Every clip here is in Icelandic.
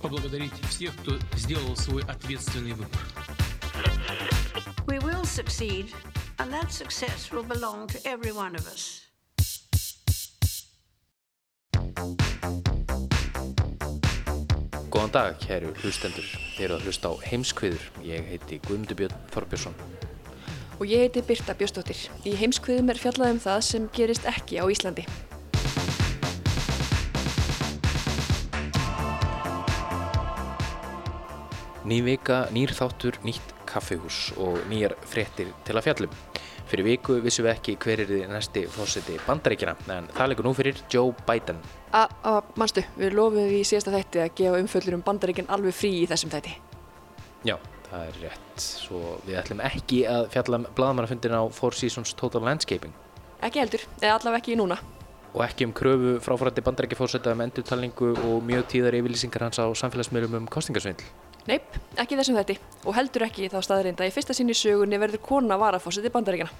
поблагодарить всех, кто сделал свой ответственный выбор. We will succeed, and that success will belong to every one of us. Góðan dag, kæru hlustendur. Þeir eru að hlusta á heimskviður. Ég heiti Guðmundur Björn Þorbjörnsson. Og ég heiti Birta Björnsdóttir. Í heimskviðum er fjallað um það sem gerist ekki á Íslandi. Ný vika, nýr þáttur, nýtt kaffihús og nýjar fréttir til að fjallum. Fyrir viku vissum við ekki hver er þið næsti fósiti bandaríkjana, en það leikur nú fyrir Joe Biden. A, a, mannstu, við lofum í síðasta þætti að gefa umföllur um bandaríkjan alveg frí í þessum þætti. Já, það er rétt. Svo við ætlum ekki að fjalla um bladamannafundin á Four Seasons Total Landscaping. Ekki heldur, eða allavega ekki núna. Og ekki um kröfu fráfærandi bandaríkjafósita um endurtalningu og mjög tíðar yfirlýsingar hans á samfélagsmiðlum um kostingarsvindl. Neip, ekki þessum þætti og heldur ekki þá staðrinda í fyrsta sinni sögunni verður kona varafósiti bandaríkjana.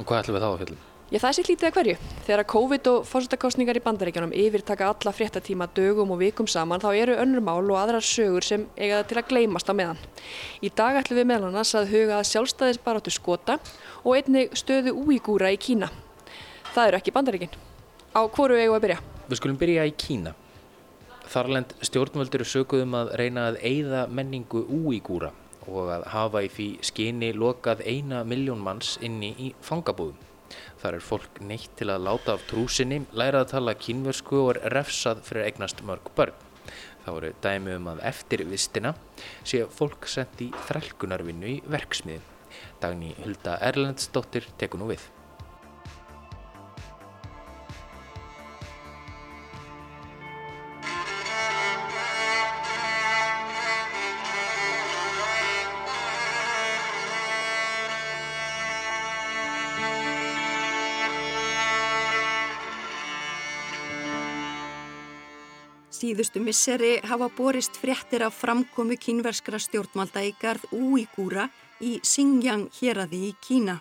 Og hvað ætlum við þá að fjalla? Já, það sé lítið að hverju. Þegar COVID og fósitakostningar í bandaríkjanum yfirtaka alla fréttatíma dögum og vikum saman þá eru önnur mál og aðrar sögur sem eiga til að gleymast á meðan. Í dag ætlum við meðal annars að huga að sjálfstæðisbaráttu skota og einnig stöðu úígúra í Kína. Það eru ekki bandaríkin. Á hvoru eigum við að byrja? Við skulum byrja í Kína. Þarlend stjórnvöldur sökuðum að reyna að eigða menningu úígúra og að hafa í því skyni lokað eina miljón manns inni í fangabúðum. Þar er fólk neitt til að láta af trúsinni, læra að tala kínversku og er refsað fyrir eignast mörg börn. Þá eru dæmi um að eftir vistina sé fólk sendt í þrælkunarvinnu í verksmiði. Dagný Hulda Erlendsdóttir tekur nú við. Síðustu misseri hafa borist fréttir af framkomu kínverskra stjórnvalda í garð Úígúra í Xinjiang héraði í Kína.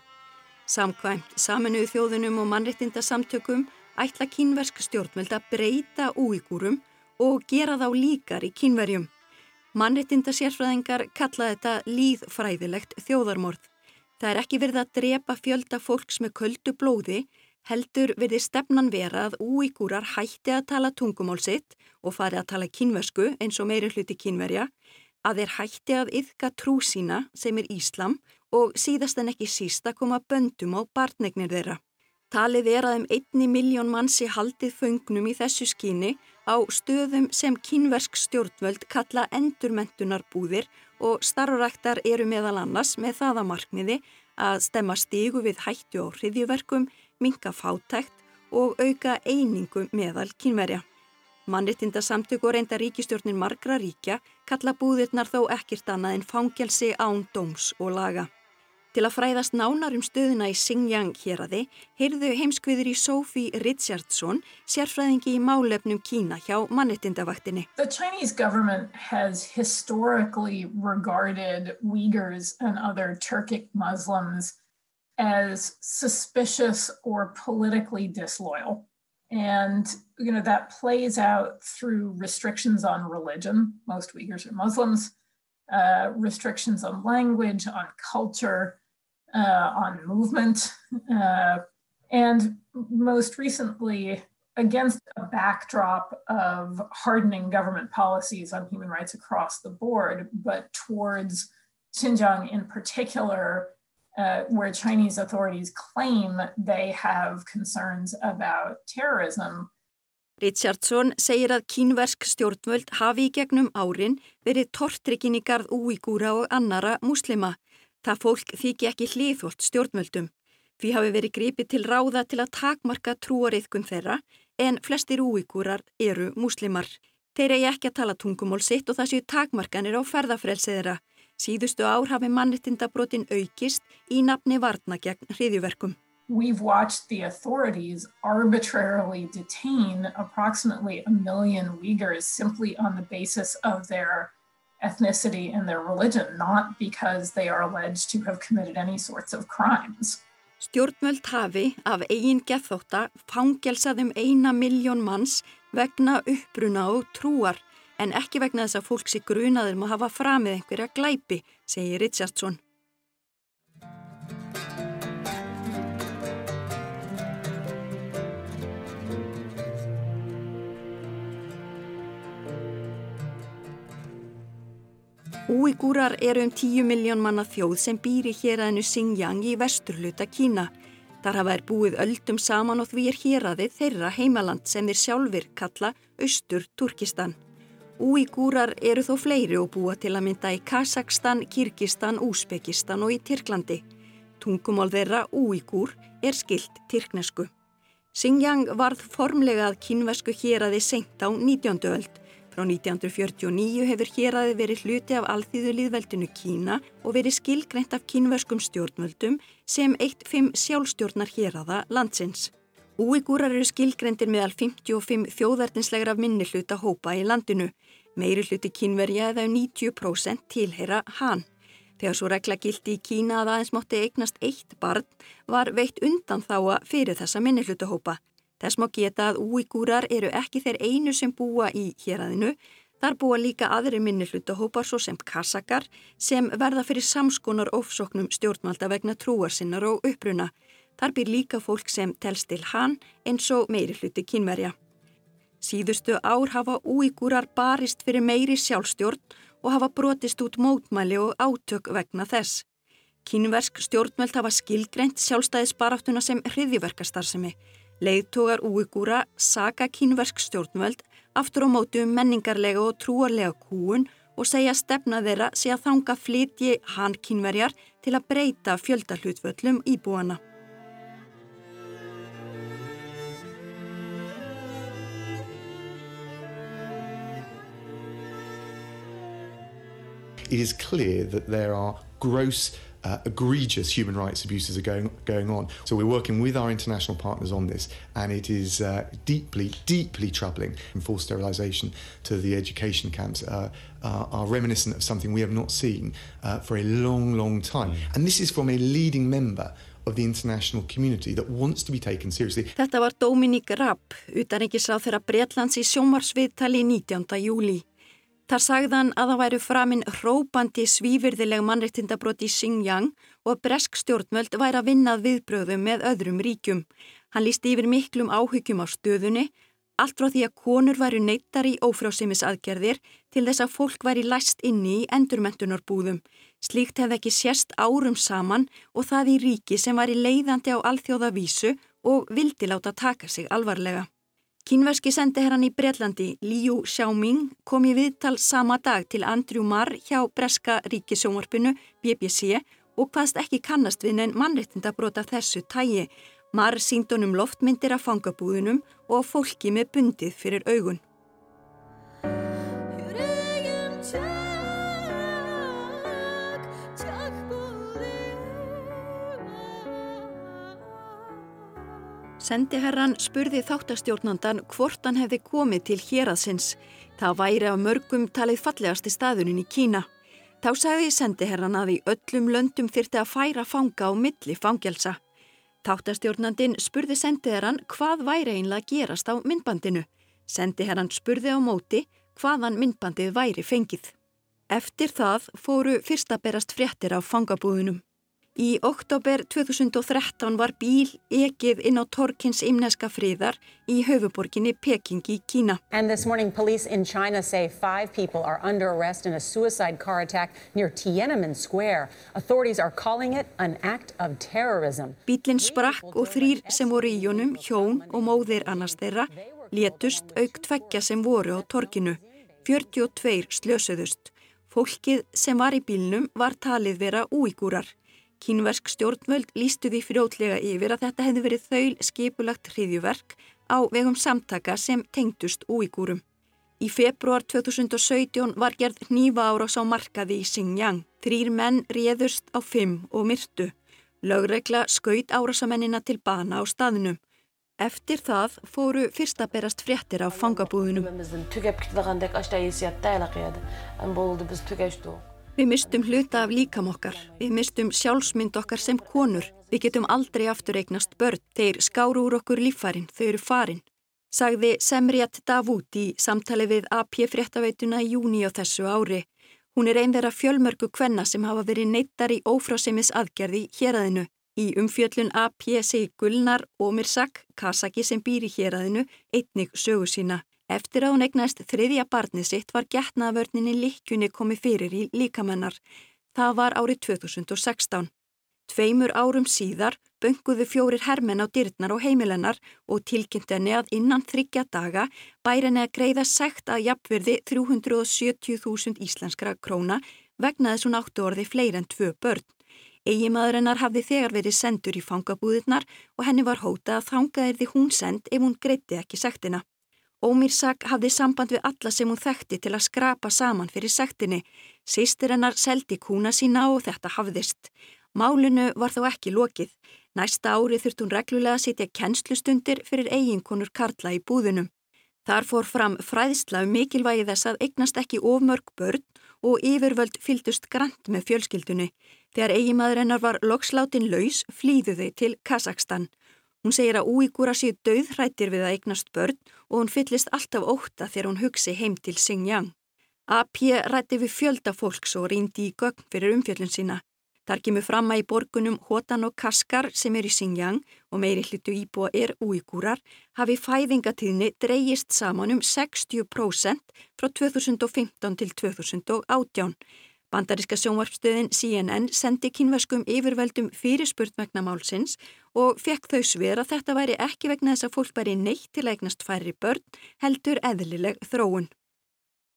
Samkvæmt saminuðu þjóðunum og mannrettindasamtökum ætla kínversk stjórnvald að breyta Úígúrum og gera þá líkar í kínverjum. Mannrettindasérfræðingar kalla þetta líðfræðilegt þjóðarmorð. Það er ekki verið að drepa fjölda fólks með köldu blóði heldur verði stefnan vera að úígúrar hætti að tala tungumál sitt og fari að tala kínversku eins og meiri hluti kínverja, að þeir hætti að yfka trú sína sem er Íslam og síðast en ekki síst að koma böndum á barnegnir þeirra. Talið er að um einni miljón mannsi haldið föngnum í þessu skíni á stöðum sem kínversk stjórnvöld kalla endurmentunarbúðir og starfræktar eru meðal annars með það að markmiði að stemma stígu við hættu á hriðjuverkum, minka fátækt og auka einingu meðal kínverja. Mannrittinda samtök og reynda ríkistjórnin margra ríkja kalla búðirnar þó ekkert annað en fangelsi án dóms og laga. Til að fræðast nánar um stöðuna í Xinjiang héraði heyrðu heimskviður í Sophie Richardson, sérfræðingi í málefnum Kína hjá mannrettindavaktinni. The Chinese government has historically regarded Uyghurs and other Turkic Muslims as suspicious or politically disloyal. And, you know, that plays out through restrictions on religion. Most Uyghurs are Muslims, uh, restrictions on language, on culture, uh, on movement, uh, and most recently, against a backdrop of hardening government policies on human rights across the board, but towards Xinjiang in particular, uh, where Chinese authorities claim they have concerns about terrorism. Richardson segir að kínversk stjórnvöld hafi í gegnum árin verið tortrykkin í garð úígúra og annara muslima. Það fólk þykji ekki hliðholt stjórnvöldum. Því hafi verið gripið til ráða til að takmarka trúariðkun þeirra en flestir úígúrar eru muslimar. Þeir eigi ekki að tala tungumól sitt og það séu takmarkanir á ferðafrelsiðra. Síðustu ár hafi mannrettindabrotin aukist í nafni varna gegn hriðjuverkum. We've watched the authorities arbitrarily detain approximately a million Uyghurs simply on the basis of their ethnicity and their religion, not because they are alleged to have committed any sorts of crimes. Stjórnvöld hafi af eigin gethóta fangelsaðum eina miljón manns vegna uppbruna og trúar en ekki vegna þess að fólk sé grunaður má hafa framið einhverja glæpi, segir Richardson. Úigúrar eru um 10 miljón manna þjóð sem býri hér aðinu Xinjiang í vesturluta Kína. Þar hafa er búið öldum saman og því er hér aðið þeirra heimaland sem þeir sjálfur kalla Östur Turkistan. Úigúrar eru þó fleiri og búa til að mynda í Kazakstan, Kyrkistan, Úsbekistan og í Tyrklandi. Tungumál þeirra Úigúr er skilt tyrknesku. Xinjiang varð formlega að kínvesku hér aðið seint á 19. öld Frá 1949 hefur hér aðeins verið hluti af alþýðulíðveldinu Kína og verið skilgreint af kínverskum stjórnvöldum sem eitt fimm sjálfstjórnar hér aða landsins. Úigúrar eru skilgreindir meðal 55 þjóðartinslegra minni hluta hópa í landinu. Meiri hluti kínverja eða 90% tilheyra hann. Þegar svo regla gildi í Kína að aðeins mótti eignast eitt barn var veitt undan þáa fyrir þessa minni hluta hópa. Þess má geta að úígúrar eru ekki þeir einu sem búa í héræðinu. Þar búa líka aðri minni hlutahópar svo sem kassakar sem verða fyrir samskonar ofsóknum stjórnvalda vegna trúarsinnar og uppruna. Þar byr líka fólk sem telst til hann eins og meiri hluti kynverja. Síðustu ár hafa úígúrar barist fyrir meiri sjálfstjórn og hafa brotist út mótmæli og átök vegna þess. Kínversk stjórnvöld hafa skilgreint sjálfstæðisbaraftuna sem hriðiverkastarsemi Leithtógar úigúra saka kínversk stjórnvöld aftur á mótu um menningarlega og trúarlega kúun og segja stefna þeirra sé að þanga flytji hann kínverjar til að breyta fjöldahlutvöllum íbúana. It is clear that there are gross uh, egregious human rights abuses are going going on. So we're working with our international partners on this, and it is uh, deeply, deeply troubling. Forced sterilisation to the education camps uh, are reminiscent of something we have not seen uh, for a long, long time. Mm. And this is from a leading member of the international community that wants to be taken seriously. Þetta var Dominic Rapp, utanrikkisráð þeirra Breitlands í sjómarsviðtali 19. júli. Þar sagðan að það væru framinn hrópandi svífyrðileg mannreittindabrót í Xinjiang og að bresk stjórnvöld væri að vinnað viðbröðum með öðrum ríkjum. Hann lísti yfir miklum áhyggjum á stöðunni, allt frá því að konur væru neittar í ófrásimisaðgerðir til þess að fólk væri læst inni í endurmentunarbúðum. Slíkt hefði ekki sérst árum saman og það í ríki sem var í leiðandi á alþjóðavísu og vildi láta taka sig alvarlega. Kínverski sendiherran í Breitlandi, Liu Xiaoming, kom í viðtal sama dag til Andrew Marr hjá Breska ríkisjónvarpinu BBC og hvaðst ekki kannast við neinn mannrettindabróta þessu tægi. Marr síndunum loftmyndir af fangabúðunum og fólki með bundið fyrir augun. Sendiherran spurði þáttastjórnandan hvort hann hefði komið til héraðsins. Það væri af mörgum talið fallegasti staðunin í Kína. Þá sagði sendiherran að í öllum löndum þyrti að færa fanga á milli fangelsa. Þáttastjórnandin spurði sendiherran hvað væri einlega gerast á myndbandinu. Sendiherran spurði á móti hvaðan myndbandið væri fengið. Eftir það fóru fyrsta berast fréttir af fangabúðunum. Í oktober 2013 var bíl ekið inn á Torkins imneska fríðar í höfuborginni Peking í Kína. And this morning police in China say five people are under arrest in a suicide car attack near Tiananmen Square. Authorities are calling it an act of terrorism. Bílinn sprakk og þrýr sem voru í honum, hjón og móðir annars þeirra, létust auk tveggja sem voru á Torkinu. 42 slösuðust. Fólkið sem var í bílnum var talið vera úígúrar. Kínversk stjórnvöld lístu því frjótlega yfir að þetta hefði verið þaul skipulagt hriðjuverk á vegum samtaka sem tengdust úígúrum. Í februar 2017 var gerð nýfa árás á markaði í Xinjiang. Þrýr menn réðust á fimm og myrtu. Lögregla skaut árásamennina til bana á staðinum. Eftir það fóru fyrsta berast fréttir á fangabúðunum. Við mistum hluta af líkam okkar. Við mistum sjálfsmynd okkar sem konur. Við getum aldrei aftur eignast börn. Þeir skáru úr okkur lífærin. Þau eru farin. Sagði Semriat Davút í samtali við AP fréttaveituna í júni á þessu ári. Hún er einn þeirra fjölmörgu kvenna sem hafa verið neittar í ófrásemis aðgerði héræðinu. Í umfjöllun APC Gulnar Omirsak, Kasaki sem býr í héræðinu, einnig sögu sína. Eftir að hún eignast þriðja barnið sitt var getnaðavörninni líkjunni komið fyrir í líkamennar. Það var árið 2016. Tveimur árum síðar bönguðu fjórir hermenn á dyrtnar og heimilennar og tilkynnt henni að innan þryggja daga bæri henni að greiða sekt að jafnverði 370.000 íslenskra króna vegna þess hún áttu orði fleir en tvö börn. Egimaður hennar hafði þegar verið sendur í fangabúðirnar og henni var hóta að þangaðirði hún send ef hún greitti ekki sektina. Ómírsak hafði samband við alla sem hún þekkti til að skrapa saman fyrir sektinni. Sýstir hennar seldi kúna sína og þetta hafðist. Málinu var þó ekki lokið. Næsta ári þurft hún reglulega að sitja kennslustundir fyrir eiginkonur Karla í búðunum. Þar fór fram fræðsla um mikilvægi þess að eignast ekki ofmörg börn og yfirvöld fyldust grant með fjölskyldunni. Þegar eigimaður hennar var lokslátin laus, flýðu þau til Kazakstan. Hún segir að úígúra séu döðrættir við að eignast börn og hún fyllist alltaf óta þegar hún hugsi heim til Xinjiang. AP rætti við fjölda fólks og rýndi í gögn fyrir umfjöldun sína. Þar kemur fram að í borgunum Hotan og Kaskar sem er í Xinjiang og meiri hlutu íbúa er úígúrar hafi fæðingatíðni dreyjist saman um 60% frá 2015 til 2018. Bandaríska sjónvarpstöðin CNN sendi kynverskum yfirveldum fyrirspurt vegna málsins og fekk þau sver að þetta væri ekki vegna þess að fólk væri neitt til að eignast færri börn heldur eðlileg þróun.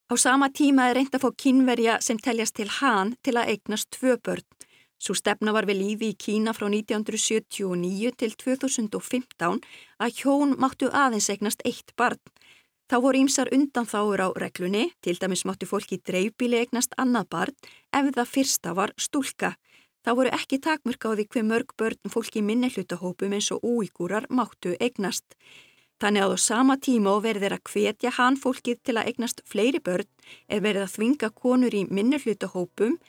Á sama tíma er reynd að fá kynverja sem teljast til hann til að eignast tvö börn. Svo stefna var við lífi í Kína frá 1979 til 2015 að hjón máttu aðeins eignast eitt barn. Þá voru ímsar undan þáur á reglunni, til dæmis máttu fólki dreifbíli eignast annað barn ef það fyrsta var stúlka. Þá voru ekki takmörk á því hver mörg börn fólki minni hlutahópum eins og úígúrar máttu eignast. Þannig að á sama tíma verður að hvetja hann fólkið til að eignast fleiri börn er verið að þvinga konur í minni hlutahópum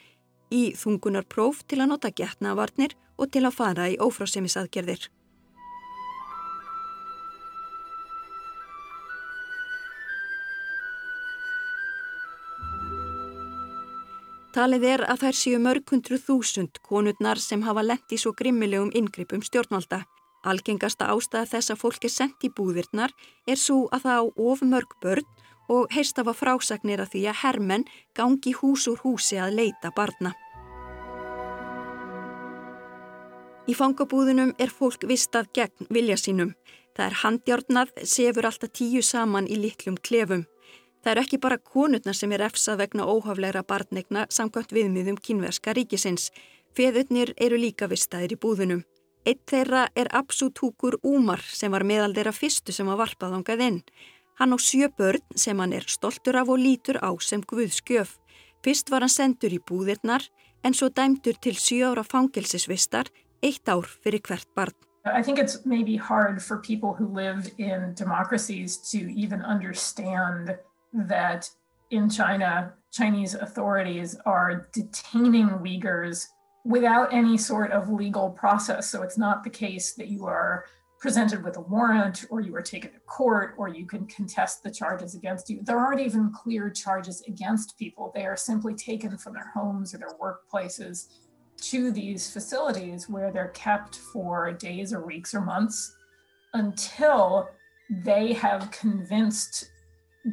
í þungunarpróf til að nota getnavarnir og til að fara í ófrásemisaðgerðir. Talið er að þær séu mörgundru þúsund konurnar sem hafa lent í svo grimmilegum inngripum stjórnvalda. Algengasta ástæða þess að fólk er sendt í búðirnar er svo að það á of mörg börn og heist af að frásagnir að því að hermenn gangi hús úr húsi að leita barna. Í fangabúðunum er fólk vistað gegn vilja sínum. Það er handjárnað, sefur alltaf tíu saman í litlum klefum. Það er ekki bara konurna sem er efsað vegna óhaflegra barnegna samkvæmt viðmiðum kynverska ríkisins. Feðurnir eru líka vistaðir í búðunum. Eitt þeirra er Absu Túkur Úmar sem var meðal þeirra fyrstu sem var varpað ángað inn. Hann á sjö börn sem hann er stoltur af og lítur á sem Guðskjöf. Fyrst var hann sendur í búðirnar en svo dæmdur til sjö ára fangelsisvistar eitt ár fyrir hvert barn. I think it's maybe hard for people who live in democracies to even understand that in China, Chinese authorities are detaining Uyghurs without any sort of legal process. So it's not the case that you are presented with a warrant or you are taken to court or you can contest the charges against you. There aren't even clear charges against people. They are simply taken from their homes or their workplaces to these facilities where they're kept for days or weeks or months until they have convinced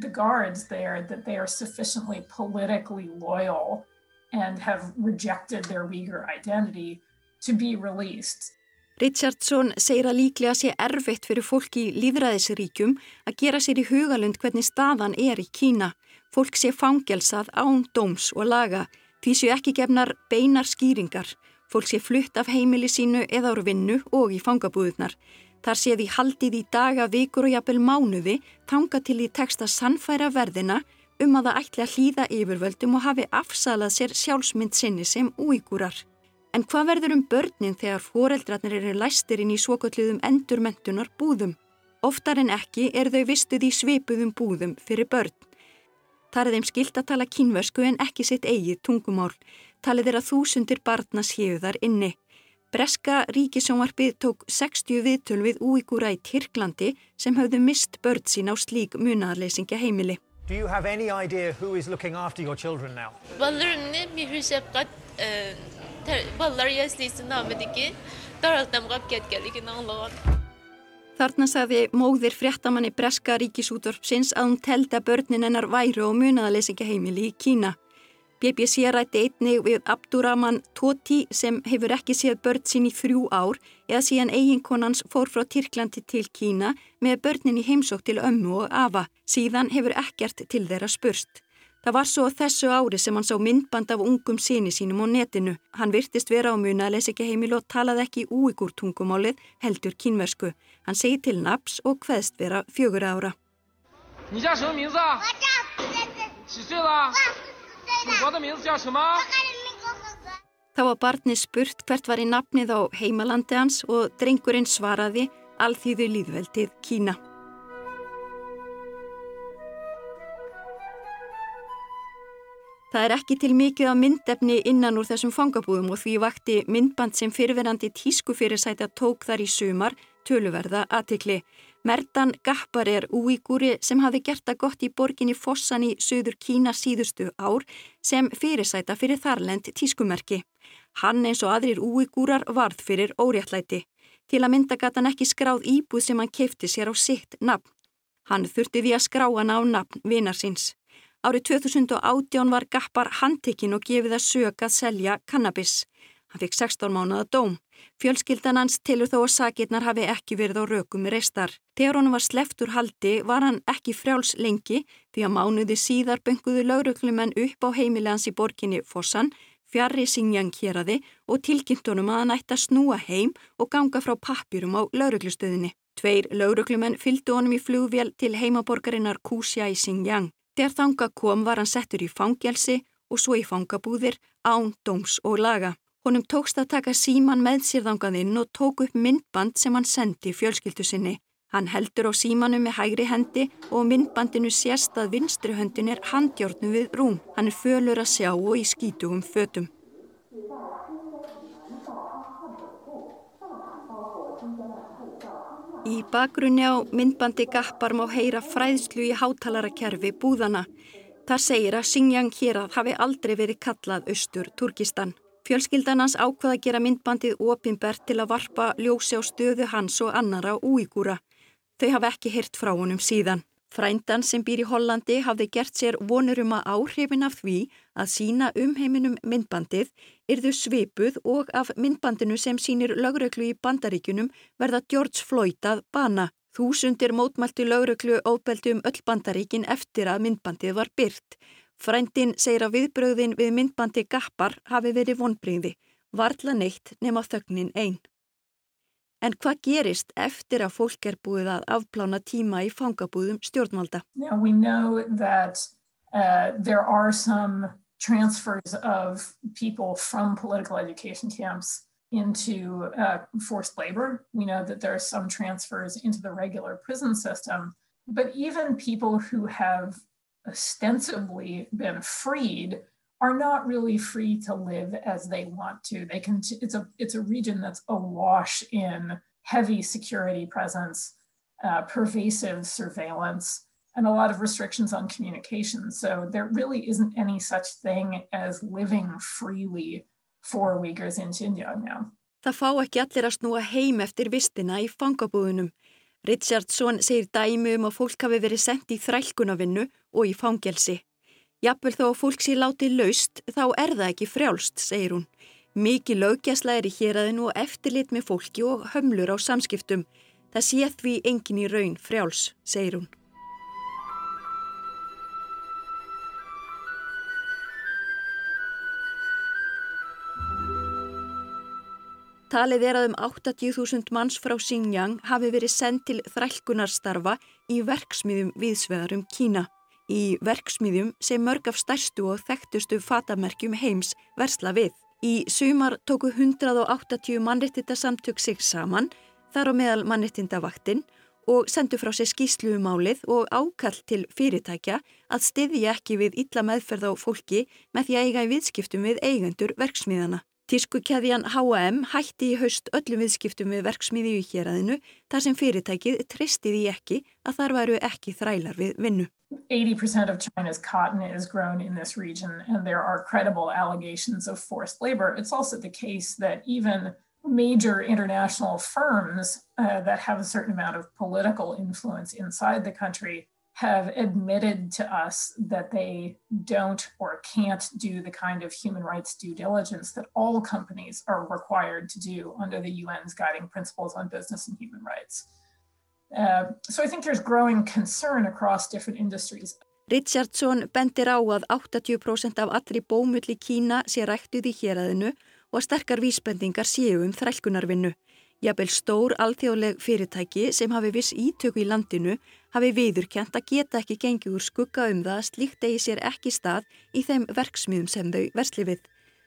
the guards there that they are sufficiently politically loyal and have rejected their Uyghur identity to be released. Richardson segir að líklega sé erfitt fyrir fólk í líðræðisríkjum að gera sér í hugalund hvernig staðan er í Kína. Fólk sé fangelsað án dóms og laga Því séu ekki gefnar beinar skýringar, fólk sé flutt af heimili sínu eða áru vinnu og í fangabúðunar. Þar sé því haldið í daga, vikur og jafnvel mánuði þanga til því teksta sannfæra verðina um að það ætli að hlýða yfirvöldum og hafi afsalað sér sjálfsmynd sinni sem úígúrar. En hvað verður um börnin þegar foreldrarnir eru læstir inn í svokölluðum endurmentunar búðum? Oftar en ekki er þau vistuð í svipuðum búðum fyrir börn. Það er þeim skilt að tala kínversku en ekki sitt eigið tungumál. Talið er að þúsundir barna séu þar inni. Breska ríkisjónvarpið tók 60 viðtöl við úíkúra í Tyrklandi sem hafðu mist börn sín á slík munaðarleysingja heimili. Do you have any idea who is looking after your children now? Ballarını bir hüsebkat ballar yaslisini amediki daraltam gapket gelikini anlamak. Þarna sagði móðir fréttamanni Breska ríkisútvarpsins að hún telda börnin hennar væru og munaðarleysingja heimili í Kína. BBC rætti einni við Abdurrahman Toti sem hefur ekki séð börn sín í þrjú ár eða síðan eiginkonans fór frá Tyrklandi til Kína með börnin í heimsók til ömmu og afa. Síðan hefur ekkert til þeirra spurst. Það var svo þessu ári sem hann sá myndband af ungum síni sínum á netinu. Hann virtist vera á muna að lesa ekki heimil og talaði ekki úigur tungumálið heldur kínversku. Hann segi til naps og hveðst vera fjögur ára. Hvað er það? 么名字啊？几岁了？祖国的名字叫什么？ Þá var barnið spurt hvert var í nafnið á heimalandi hans og drengurinn svaraði alþýðu líðveldið Kína. Það er ekki til mikið af myndefni innan úr þessum fangabúðum og því vakti myndband sem fyrirverandi tískufyrirsæta tók þar í sumar töluverða aðtikli. Merdan Gappar er úígúri sem hafi gert það gott í borginni Fossan í söður Kína síðustu ár sem fyrirsæta fyrir þarlend tískumerki. Hann eins og aðrir úígúrar varð fyrir óréttlæti. Til að mynda gata hann ekki skráð íbúð sem hann keipti sér á sitt nafn. Hann þurfti því að skrá hann á nafn vinar síns. Árið 2018 var Gappar handtekinn og gefið að sög að selja kannabis. Hann fikk 16 mánuða dóm. Fjölskyldan hans tilur þó að sakirnar hafi ekki verið á rökum reistar. Þegar honum var sleppt úr haldi var hann ekki frjáls lengi því að mánuði síðar bönguðu lauruklumenn upp á heimili hans í borginni Fossan, fjarrri Singjang héræði og tilkynntunum að hann ætti að snúa heim og ganga frá pappirum á lauruklustöðinni. Tveir lauruklumenn fylgdu honum í flugvél til heimaborgarinnar Kusja í Singjang. Þegar þanga kom var hann settur í fangelsi og svo í fangabúðir án, dóms og laga. Honum tókst að taka síman með sér þangaðinn og tók upp myndband sem hann sendi fjölskyldu sinni. Hann heldur á símanu með hægri hendi og myndbandinu sést að vinstri höndin er handjórnum við rúm. Hann er fölur að sjá og í skítugum fötum. Í bakgrunni á myndbandi gappar má heyra fræðslu í háttalarakerfi búðana. Það segir að Xinjiang hér að hafi aldrei verið kallað austur Turkistan. Fjölskyldanans ákvaða að gera myndbandið opinbert til að varpa ljósi á stöðu hans og annara úígúra. Þau hafa ekki hirt frá honum síðan. Frændan sem býr í Hollandi hafði gert sér vonur um að áhrifin af því að sína umheiminum myndbandið yrðu svipuð og af myndbandinu sem sínir lögreglu í bandaríkunum verða George Floyd að bana. Þúsundir mótmælti lögreglu óbeldi um öll bandaríkin eftir að myndbandið var byrt. Frændin segir að viðbröðin við myndbandi gappar hafi verið vonbreyði, varla neitt nema þögnin einn. En hvað gerist eftir að fólk er búið að afplána tíma í fangabúðum stjórnvalda? Now we know that uh, there are some transfers of people from political education camps into uh, forced labor. We know that there are some transfers into the regular prison system. But even people who have ostensibly been freed are not really free to live as they want to. They can it's a it's a region that's awash in heavy security presence, uh, pervasive surveillance, and a lot of restrictions on communication. So there really isn't any such thing as living freely for Uyghurs in Xinjiang now. Það fá ekki allir að snúa heim eftir vistina í fangabúðunum. Richardson segir dæmi um að fólk hafi verið sendt í þrælkunavinnu og í fangelsi. Jafnvel þó að fólk sé látið laust þá er það ekki frjálst, segir hún. Mikið lögjasla er í héræðinu og eftirlit með fólki og hömlur á samskiptum. Það sé því engin í raun frjáls, segir hún. Talið er að um 80.000 manns frá Xinjiang hafi verið sendt til þrælkunarstarfa í verksmiðjum viðsveðarum Kína. Í verksmiðjum sem mörg af stærstu og þekktustu fatamerkjum heims versla við. Í sumar tóku 180 mannrettita samtök sig saman, þar á meðal mannrettinda vaktinn og sendu frá sér skýsluumálið um og ákall til fyrirtækja að styðja ekki við illa meðferð á fólki með því að eiga í viðskiptum við eigendur verksmiðana. Tískukæðjan H&M hætti í haust öllum viðskiptum við verksmiði í héræðinu þar sem fyrirtækið tristiði ekki að þar væru ekki þrælar við vinnu. 80% of China's cotton is grown in this region and there are credible allegations of forced labor. It's also the case that even major international firms uh, that have a certain amount of political influence inside the country have admitted to us that they don't or can't do the kind of human rights due diligence that all companies are required to do under the UN's guiding principles on business and human rights. Uh, so I think there's growing concern across different industries. Richardson bendir á að 80% af allri bómull í Kína sé ræktuð í héræðinu og að sterkar vísbendingar séu um þrælkunarvinnu. Jafnvel stór alþjóðleg fyrirtæki sem hafi viss ítöku í landinu hafi viðurkjent að geta ekki gengið úr skugga um það að slíkt eigi sér ekki stað í þeim verksmiðum sem þau versli við.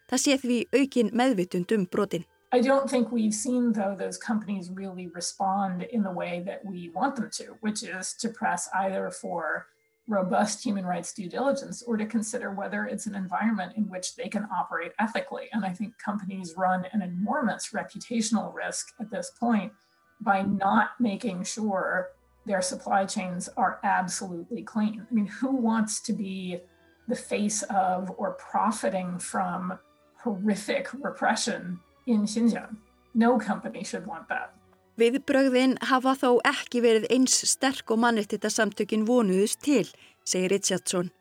Það sé því aukin meðvitund um brotin. I don't think we've seen though those companies really respond in the way that we want them to, which is to press either for robust human rights due diligence or to consider whether it's an environment in which they can operate ethically. And I think companies run an enormous reputational risk at this point by not making sure their supply chains are absolutely clean. I mean, who wants to be the face of or profiting from horrific repression in Xinjiang? No company should want that. Viðbrögðin hafa þó ekki verið eins sterk og mannrettita samtökin vonuðust til, segir Richardson.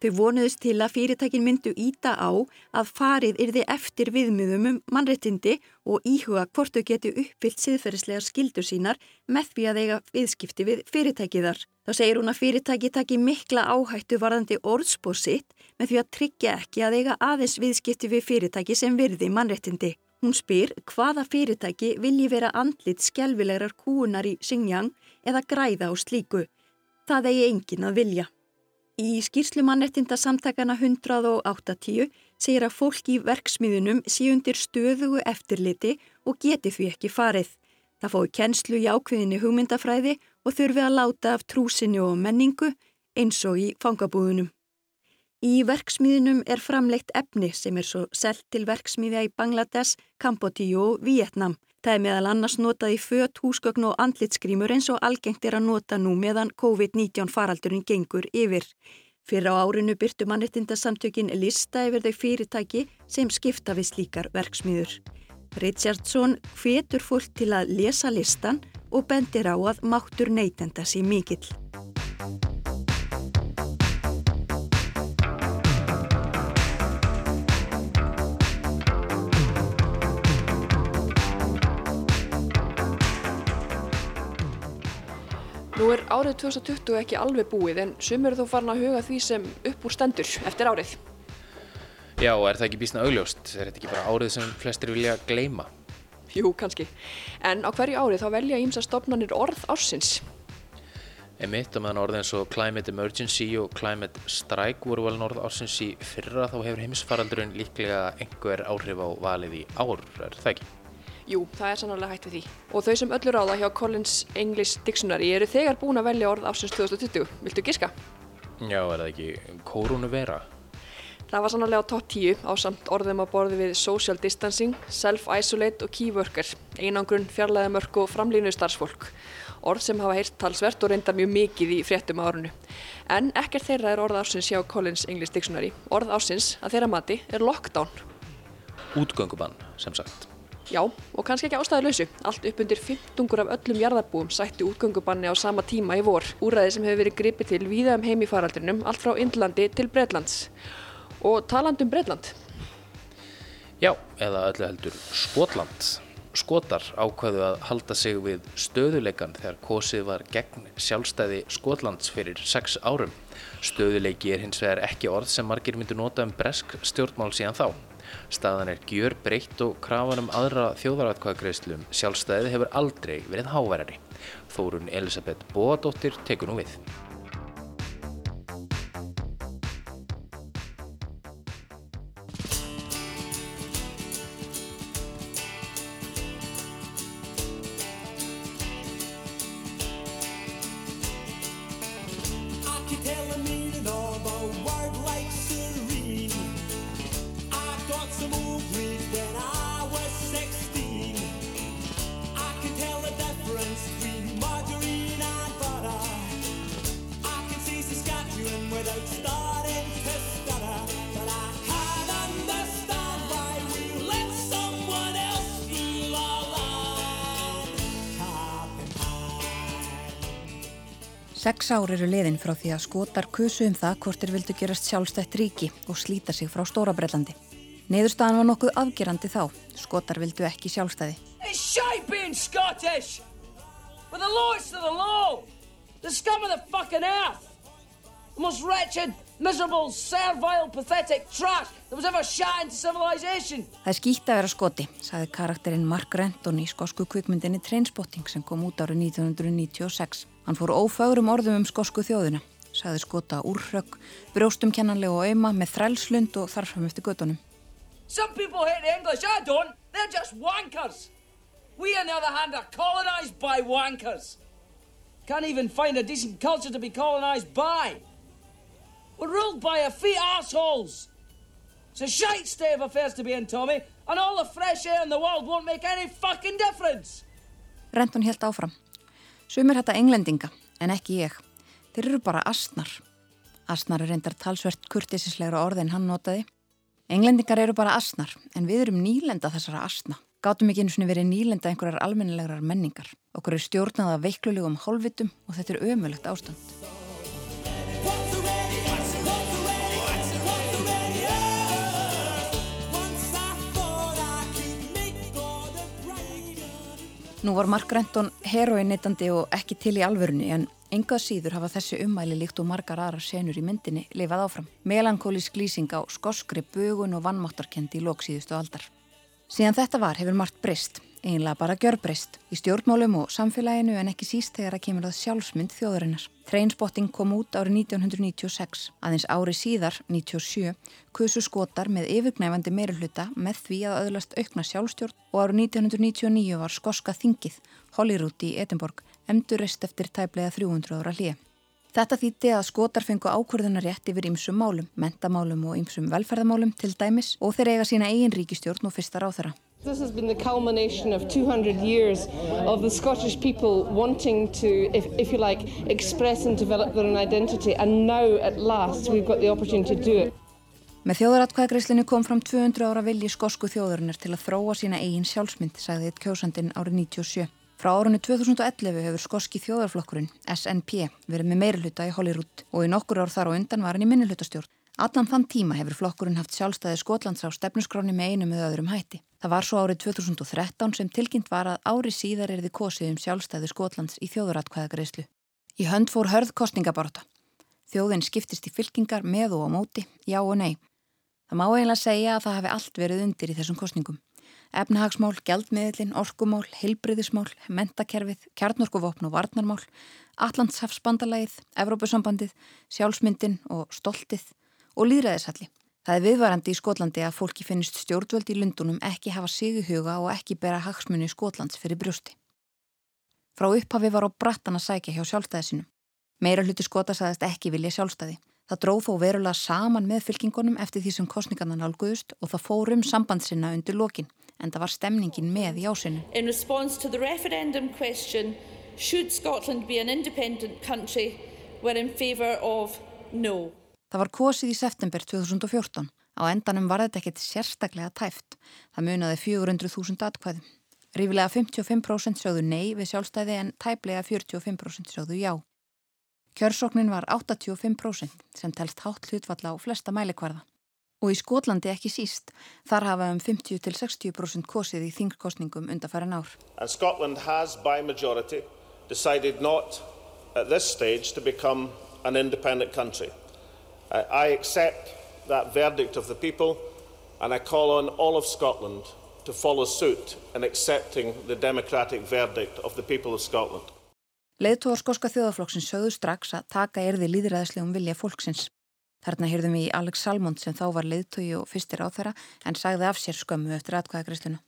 Þau vonuðust til að fyrirtækin myndu íta á að farið yrði eftir viðmiðum um mannrettindi og íhuga hvort þau geti uppfyllt siðferðislegar skildur sínar með því að eiga viðskipti við fyrirtækiðar. Þá segir hún að fyrirtæki taki mikla áhættu varðandi orðspór sitt með því að tryggja ekki að eiga aðeins viðskipti við fyrirtæki sem virði mannrettindi. Hún spyr hvaða fyrirtæki vilji vera andlit skjálfilegar kúunar í Xinjiang eða græða á slíku. Það eigi engin að vilja. Í skýrslu mannettinda samtakana 180 segir að fólk í verksmiðunum sé undir stöðugu eftirliti og geti því ekki farið. Það fói kennslu í ákveðinni hugmyndafræði og þurfi að láta af trúsinu og menningu eins og í fangabúðunum. Í verksmiðinum er framleitt efni sem er svo selt til verksmiðja í Bangladesh, Kambodíu og Vietnam. Það er meðal annars notað í fött, húsgögn og andlitskrímur eins og algengt er að nota nú meðan COVID-19 faraldurinn gengur yfir. Fyrir á árinu byrtu mannettindasamtökin lista yfir þau fyrirtæki sem skipta við slíkar verksmiður. Richardson hvetur fólk til að lesa listan og bendir á að máttur neytenda sér mikill. Nú er árið 2020 ekki alveg búið en sum eru þó farin að huga því sem upp úr stendur eftir árið. Já, er það ekki bísna augljóst? Er þetta ekki bara árið sem flestir vilja gleima? Jú, kannski. En á hverju árið þá velja ímsa stopnarnir orð ársins. Emitt, og meðan orðið eins og Climate Emergency og Climate Strike voru vel norð ársins í fyrra þá hefur heimisfaraldurinn líklega einhver áhrif á valið í ár, er það ekki? Jú, það er sannlega hægt við því. Og þau sem öllur á það hjá Collins English Dictionary eru þegar búin að velja orð ásins 2020. Viltu giska? Já, er það ekki koronavera? Það var sannlega á topp 10 á samt orðum að borði við social distancing, self-isolate og key worker, einangrun, fjarlæðamörk og framlínu starfsfólk. Orð sem hafa heyrt talsvert og reyndar mjög mikið í fréttum á orðinu. En ekkert þeirra er orð ásins hjá Collins English Dictionary. Orð ásins að þeirra mati er lockdown. Útgöngubann, sem sagt. Já, og kannski ekki ástæðuleysu. Allt upp undir 15 af öllum jarðarbúum sætti útgöngubanni á sama tíma í vor. Úræði sem hefur verið gripið til víða um heim í faraldrinum, allt frá Indlandi til Breitlands. Og taland um Breitland. Já, eða öllu heldur Skotland. Skotar ákvaðu að halda sig við stöðuleikan þegar kosið var gegn sjálfstæði Skotlands fyrir sex árum. Stöðuleiki er hins vegar ekki orð sem margir myndu nota um bresk stjórnmál síðan þá. Staðan er gjör breytt og krafan um aðra þjóðaratkvæðagreðslum sjálfstæði hefur aldrei verið háværari. Þórun Elisabeth Bóadóttir tekur nú við. Sex ár eru liðin frá því að skotar kusu um það hvort þeir vildu gerast sjálfstætt ríki og slíta sig frá Stóra Breitlandi. Neiðurstaðan var nokkuð afgerandi þá. Skotar vildu ekki sjálfstæði. It's shy being Scottish! But the law is to the law! The scum of the fucking earth! The most wretched, miserable, servile, pathetic trash that was ever shot into civilization! Það er skýtt að vera skoti, sagði karakterinn Mark Renton í skosku kvikmyndinni Trainspotting sem kom út árið 1996. Hann fór ófagrum orðum um skosku þjóðina, sagði skota úrrögg, brjóstum kennanlega og auðma með þrælslund og þarfram eftir göttunum. Some people hate English, I don't. They're just wankers. We, on the other hand, are colonised by wankers. Can't even find a decent culture to be colonised by. We're ruled by effete assholes. It's a shite state of affairs to be in, Tommy, and all the fresh air in the world won't make any fucking difference. Renton helt áfram. Sumir hætta englendinga, en ekki ég. Þeir eru bara astnar. Astnar er reyndar talsvert kurtisislegra orð en hann notaði. Englendingar eru bara astnar, en við erum nýlenda þessara astna. Gátum ekki einu svona verið nýlenda einhverjar almennilegar menningar. Okkur er stjórnaða veiklulegum hálfitum og þetta er ömulegt ástand. Nú var Mark Renton heroinnittandi og ekki til í alvörunni en engað síður hafa þessi ummæli líkt og margar aðrar senur í myndinni lifað áfram. Melankólísk lýsing á skoskri bugun og vannmáttarkendi í loksíðustu aldar. Síðan þetta var hefur margt breyst, einlega bara gjörbreyst, í stjórnmálum og samfélaginu en ekki síst þegar að kemur að sjálfsmynd þjóðurinnar. Trainspotting kom út árið 1996, aðeins ári síðar, 97, kusu skotar með yfirgnæfandi meirulhuta með því að öðlast aukna sjálfstjórn og árið 1999 var skoska þingið, Holyrood í Edinborg, emdurist eftir tæplega 300 ára hlýja. Þetta þýtti að skotar fengu ákvörðunar rétt yfir ymsum málum, mentamálum og ymsum velferðamálum til dæmis og þeir eiga sína eigin ríkistjórn og fyrsta ráþara. This has been the culmination of 200 years of the Scottish people wanting to, if, if you like, express and develop their own identity and now at last we've got the opportunity to do it. Með þjóðaratkvæðagreislinu kom fram 200 ára vilji skosku þjóðurinnar til að þróa sína eigin sjálfsmynd, sagði eitt kjósandinn árið 97. Frá árunni 2011 hefur skoski þjóðarflokkurinn, SNP, verið með meiruluta í Holyrood og í nokkur ár þar á undan var hann í minnulutastjórn. Allan þann tíma hefur flokkurinn haft sjálfstæði Skotlands á stefnuskráni með einu með öðrum hætti. Það var svo árið 2013 sem tilkynnt var að ári síðar er þið kosið um sjálfstæði Skotlands í þjóðuratkvæðagreyslu. Í hönd fór hörð kostningaborta. Þjóðin skiptist í fylkingar með og á móti, já og nei. Það má eiginlega segja að það hefði allt verið undir í þessum kostningum. Efnahagsmál, gjaldmiðlin, orkumál, heilbriðismál, mentakerfið, kjarnorkuvopn og varnarmál, Allandshafsbandalægið, Evrópusambandið, sjálfsmyndin og stoltið og líðræðishalli. Það er viðvarandi í Skotlandi að fólki finnist stjórnvöld í Lundunum ekki hafa sig í huga og ekki bera hagsmunni Skotlands fyrir brjósti. Frá upphafi var á brattan að sækja hjá sjálfstæðisinu. Meira hluti Skota sagðist ekki vilja sjálfstæði. Það dróð þó verulega saman með fylkingunum eftir því sem kostningarna nálguðust og það fórum sambandsinna undir lokin en það var stemningin með í ásinu. In response to the referendum question, should Scotland be an independent country, we're in favour of no. Það var kosið í september 2014. Á endanum var þetta ekkert sérstaklega tæft. Það munaði 400.000 atkvæðum. Rífilega 55% sjóðu nei við sjálfstæði en tæplega 45% sjóðu já. Kjörsóknin var 85% sem telst hátt hlutfalla á flesta mælikvarða. Og í Skotlandi ekki síst, þar hafa um 50-60% kosið í þingkostningum undarfæran ár. And Scotland has by majority decided not at this stage to become an independent country. I, I accept that verdict of the people and I call on all of Scotland to follow suit in accepting the democratic verdict of the people of Scotland. Leðtóðar skoska þjóðaflokksins sögðu strax að taka erði líðræðislegum vilja fólksins. Þarna hýrðum við í Alex Salmond sem þá var leðtói og fyrstir á þeirra en sagði af sér skömmu eftir atkvæðagriðsluna.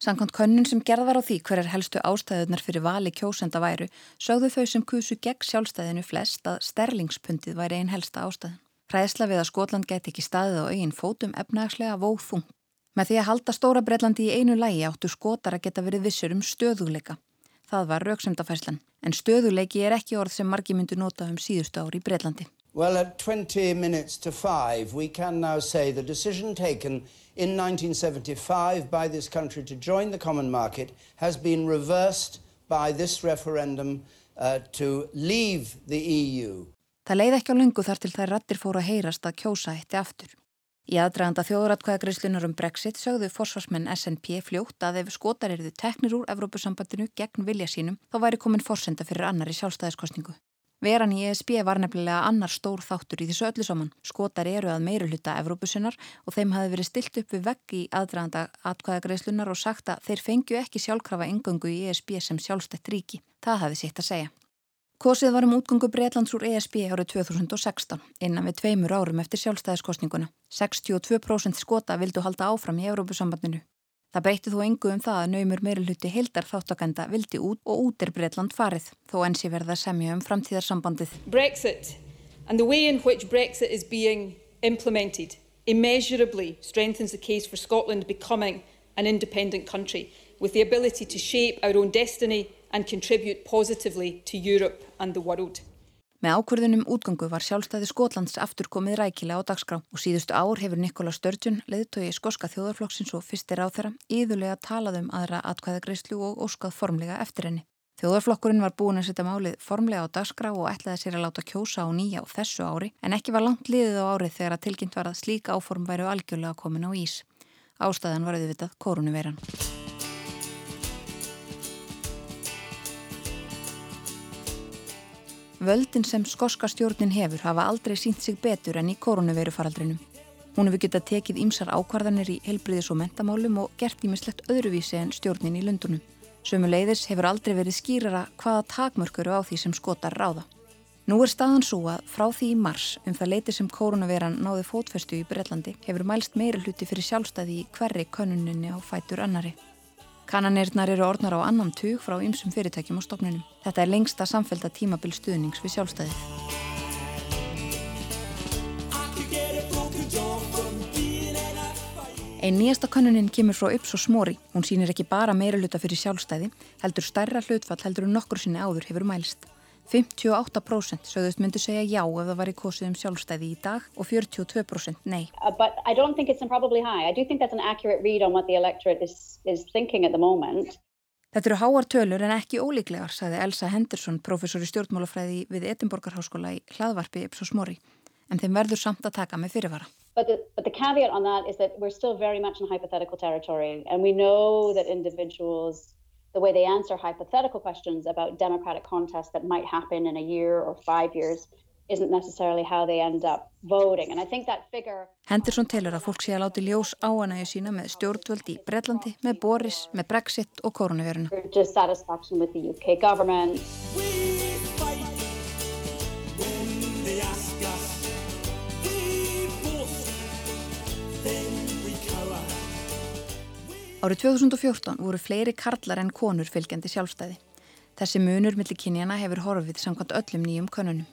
Sankant könnun sem gerð var á því hverjar helstu ástæðunar fyrir vali kjósenda væru sögðu þau sem kusu gegn sjálfstæðinu flest að sterlingspundið væri einn helsta ástæðin. Hræðsla við að Skotland geti ekki staðið á eigin fótum efnagslega vóð þung. Með því að halda stóra Breitlandi í einu lægi áttu skotar að geta verið vissur um stöðuleika. Það var rauksemdafærslan. En stöðuleiki er ekki orð sem margi myndu nota um síðustu ári í Breitlandi. Well, at 20 minutes to 5, we can now say the decision taken in 1975 by this country to join the common market has been reversed by this referendum uh, to leave the EU. Það leiði ekki á lungu þar til þær rattir fóru að heyrast að kjósa eitti aftur. Í aðdraganda þjóðratkvæðagreyslunar um Brexit sögðu forsvarsmenn SNP fljótt að ef skotar eruðu teknir úr Evrópusambandinu gegn vilja sínum þá væri komin forsenda fyrir annar í sjálfstæðiskostningu. Veran í ESB var nefnilega annar stór þáttur í þessu öllu saman. Skotar eru að meira hluta Evrópusinnar og þeim hafi verið stilt upp við vegg í aðdraganda atkvæðagreyslunar og sagt að þeir fengju ekki sjálfkrafa engöngu í ESB sem sjálfstætt ríki. Það hafi sitt að segja. Kosið var um útgöngu Breitlands úr ESB árið 2016, innan við tveimur árum eftir sjálfstæðiskostninguna. 62% skota vildu halda áfram í Evrópusambandinu. Það breytti þó engu um það að naumur meiri hluti heildar þáttakenda vildi út og út er Breitland farið, þó ensi verða semja um framtíðarsambandið. Brexit and the way in which Brexit is being implemented immeasurably strengthens the case for Scotland becoming an independent country with the ability to shape our own destiny and contribute positively to Europe and the world. Með ákvörðunum útgangu var sjálfstæði Skotlands aftur komið rækilega á dagskrá og síðustu ár hefur Nikola Sturgeon, leðtögi skoska þjóðarflokksins og fyrstir á þeirra, íðulega talað um aðra atkvæðagreyslu og óskað formlega eftir henni. Þjóðarflokkurinn var búin að setja málið formlega á dagskrá og ætlaði sér að láta kjósa á nýja á þessu ári en ekki var langt liðið á árið þegar að tilkynnt var að slíka áform væru algjörlega komin á ís. Ástæðan var auðvitað korunuveiran. Völdin sem skoska stjórnin hefur hafa aldrei sínt sig betur enn í koronavirufaraldrinum. Hún hefur getað tekið ímsar ákvarðanir í helbriðis og mentamálum og gert ímislegt öðruvísi en stjórnin í Lundunum. Sömu leiðis hefur aldrei verið skýrara hvaða takmörkuru á því sem skotar ráða. Nú er staðan svo að frá því í mars um það leiti sem koronaviran náði fótfestu í Breitlandi hefur mælst meiri hluti fyrir sjálfstæði í hverri könuninni á fætur annari. Kannanirnar eru orðnar á annan tug frá ymsum fyrirtækjum á stofnunum. Þetta er lengsta samfélta tímabil stuðnings við sjálfstæðið. Einn nýjasta kannunin kemur frá Yps og Smóri. Hún sýnir ekki bara meira hluta fyrir sjálfstæði, heldur stærra hlutfall heldur en nokkur sinni áður hefur mælst. 58% sögðust myndu segja já ef það var í kosið um sjálfstæði í dag og 42% nei. Uh, but I don't think it's probably high. I do think that's an accurate read on what the electorate is, is thinking at the moment. Þetta eru háar tölur en ekki ólíklegar, sagði Elsa Henderson, professor í stjórnmálafræði við Edinborgarháskóla í hlaðvarpi Ipsos Mori. En þeim verður samt að taka með fyrirvara. But the, but the caveat on that is that we're still very much in hypothetical territory and we know that individuals the way they answer hypothetical questions about democratic contests that might happen in a year or five years isn't necessarily how they end up voting. And I think that figure... Henderson telur að fólk sé að láti ljós á hana í sína með stjórnvöld í Breitlandi, með Boris, með Brexit og koronaviruna. Dissatisfaction with the UK government. Árið 2014 voru fleiri karlar en konur fylgjandi sjálfstæði. Þessi munur millir kynjana hefur horfið samkvæmt öllum nýjum konunum.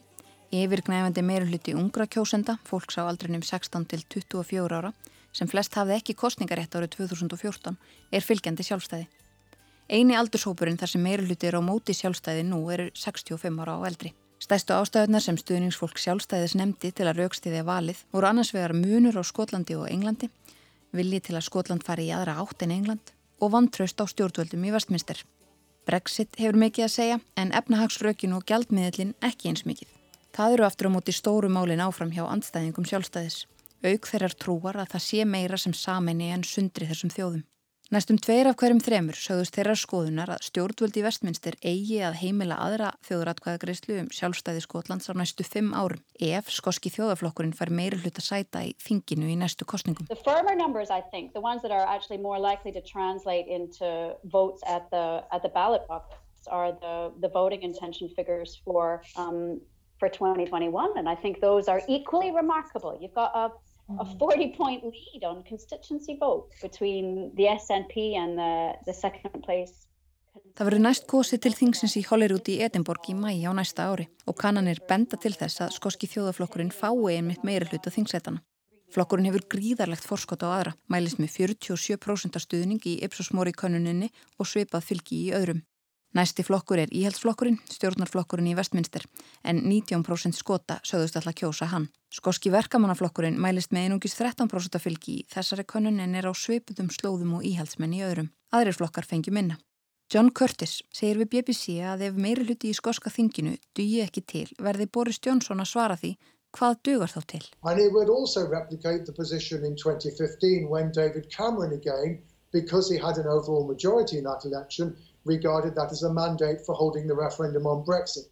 Yfirgnæfandi meirulhutti ungra kjósenda, fólks á aldrinum 16 til 24 ára, sem flest hafði ekki kostningarétt árið 2014, er fylgjandi sjálfstæði. Einu aldurshópurinn þar sem meirulhutti er á móti sjálfstæði nú eru 65 ára á eldri. Stæstu ástæðunar sem stuðningsfólk sjálfstæðis nefndi til að raukstiðja valið voru annars vegar munur á Skotlandi og Englandi vilji til að Skotland fari í aðra átt en England og vantraust á stjórnvöldum í vestminster. Brexit hefur mikið að segja en efnahagsrökin og gjaldmiðlin ekki eins mikið. Það eru aftur á móti stóru málin áfram hjá andstæðingum sjálfstæðis. Auk þeirrar trúar að það sé meira sem saminni en sundri þessum þjóðum. Næstum tveir af hverjum þremur sögðust þeirra skoðunar að stjórnvöldi vestminster eigi að heimila aðra þjóðratkvæðagreyslu um sjálfstæði Skotlands á næstu fimm árum ef skoski þjóðaflokkurinn fær meiri hluta sæta í þinginu í næstu kostningum. Numbers, think, at the, at the the, the voting intention figures for, um, for 2021 and I think those are equally remarkable. You've got a a 40 point lead on constituency vote between the SNP and the, the second place. Það verður næst kosið til þingsins í Hollywood í Edinborg í mæi á næsta ári og kannanir benda til þess að skoski þjóðaflokkurinn fái einmitt meira hlut á þingsætana. Flokkurinn hefur gríðarlegt forskot á aðra, mælist með 47% stuðning í Ipsos Mori könuninni og svipað fylgi í öðrum. Næsti flokkur er íhaldsflokkurinn, stjórnarflokkurinn í vestminster, en 19% skota sögðust alltaf kjósa hann. Skoski verkamannaflokkurinn mælist með einungis 13% fylgi í þessari konun en er á sveiputum slóðum og íhaldsmenn í öðrum. Aðrir flokkar fengi minna. John Curtis segir við BBC að ef meiri hluti í skoska þinginu dugi ekki til verði Boris Johnson að svara því hvað dugar þá til. And it would also replicate the position in 2015 when David Cameron again, because he had an overall majority in that election, regarded that as a mandate for holding the referendum on Brexit.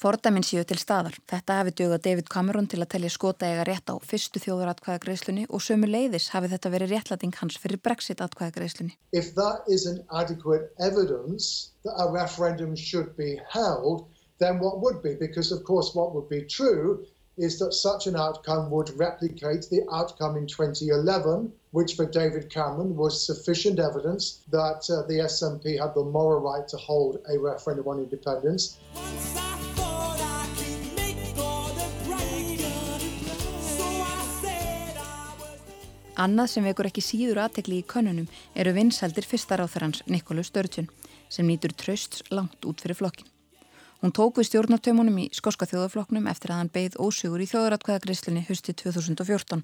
Fordæminn séu til staðar. Þetta hafi dögað David Cameron til að telja skota eiga rétt á fyrstu þjóðaratkvæðagreislunni og sömu leiðis hafi þetta verið réttlæting hans fyrir Brexit-atkvæðagreislunni. If that isn't adequate evidence that a referendum should be held, then what would be? Because of course what would be true is that such an outcome would replicate the outcome in 2011 which for David Cameron was sufficient evidence that uh, the SNP had the moral right to hold a referendum on independence. Annað sem vekur ekki síður aðtekli í konunum eru vinsældir fyrstaráþarans Nikolu Störtjun sem nýtur trösts langt út fyrir flokkin. Hún tók við stjórnartömunum í skoska þjóðaflokknum eftir að hann beigð ósugur í þjóðaratkvæðagriðslinni hösti 2014.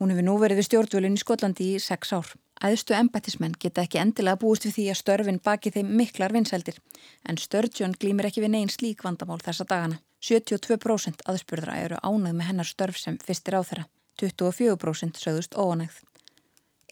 Hún hefur nú verið við stjórnvölinn í Skotlandi í sex ár. Æðstu embættismenn geta ekki endilega búist við því að störfin baki þeim miklar vinsældir en Störtjón glýmir ekki við neyn slík vandamál þessa dagana. 72% aðspurðra eru ánað með hennar störf sem fyrstir á þeirra. 24% sögðust óanægð.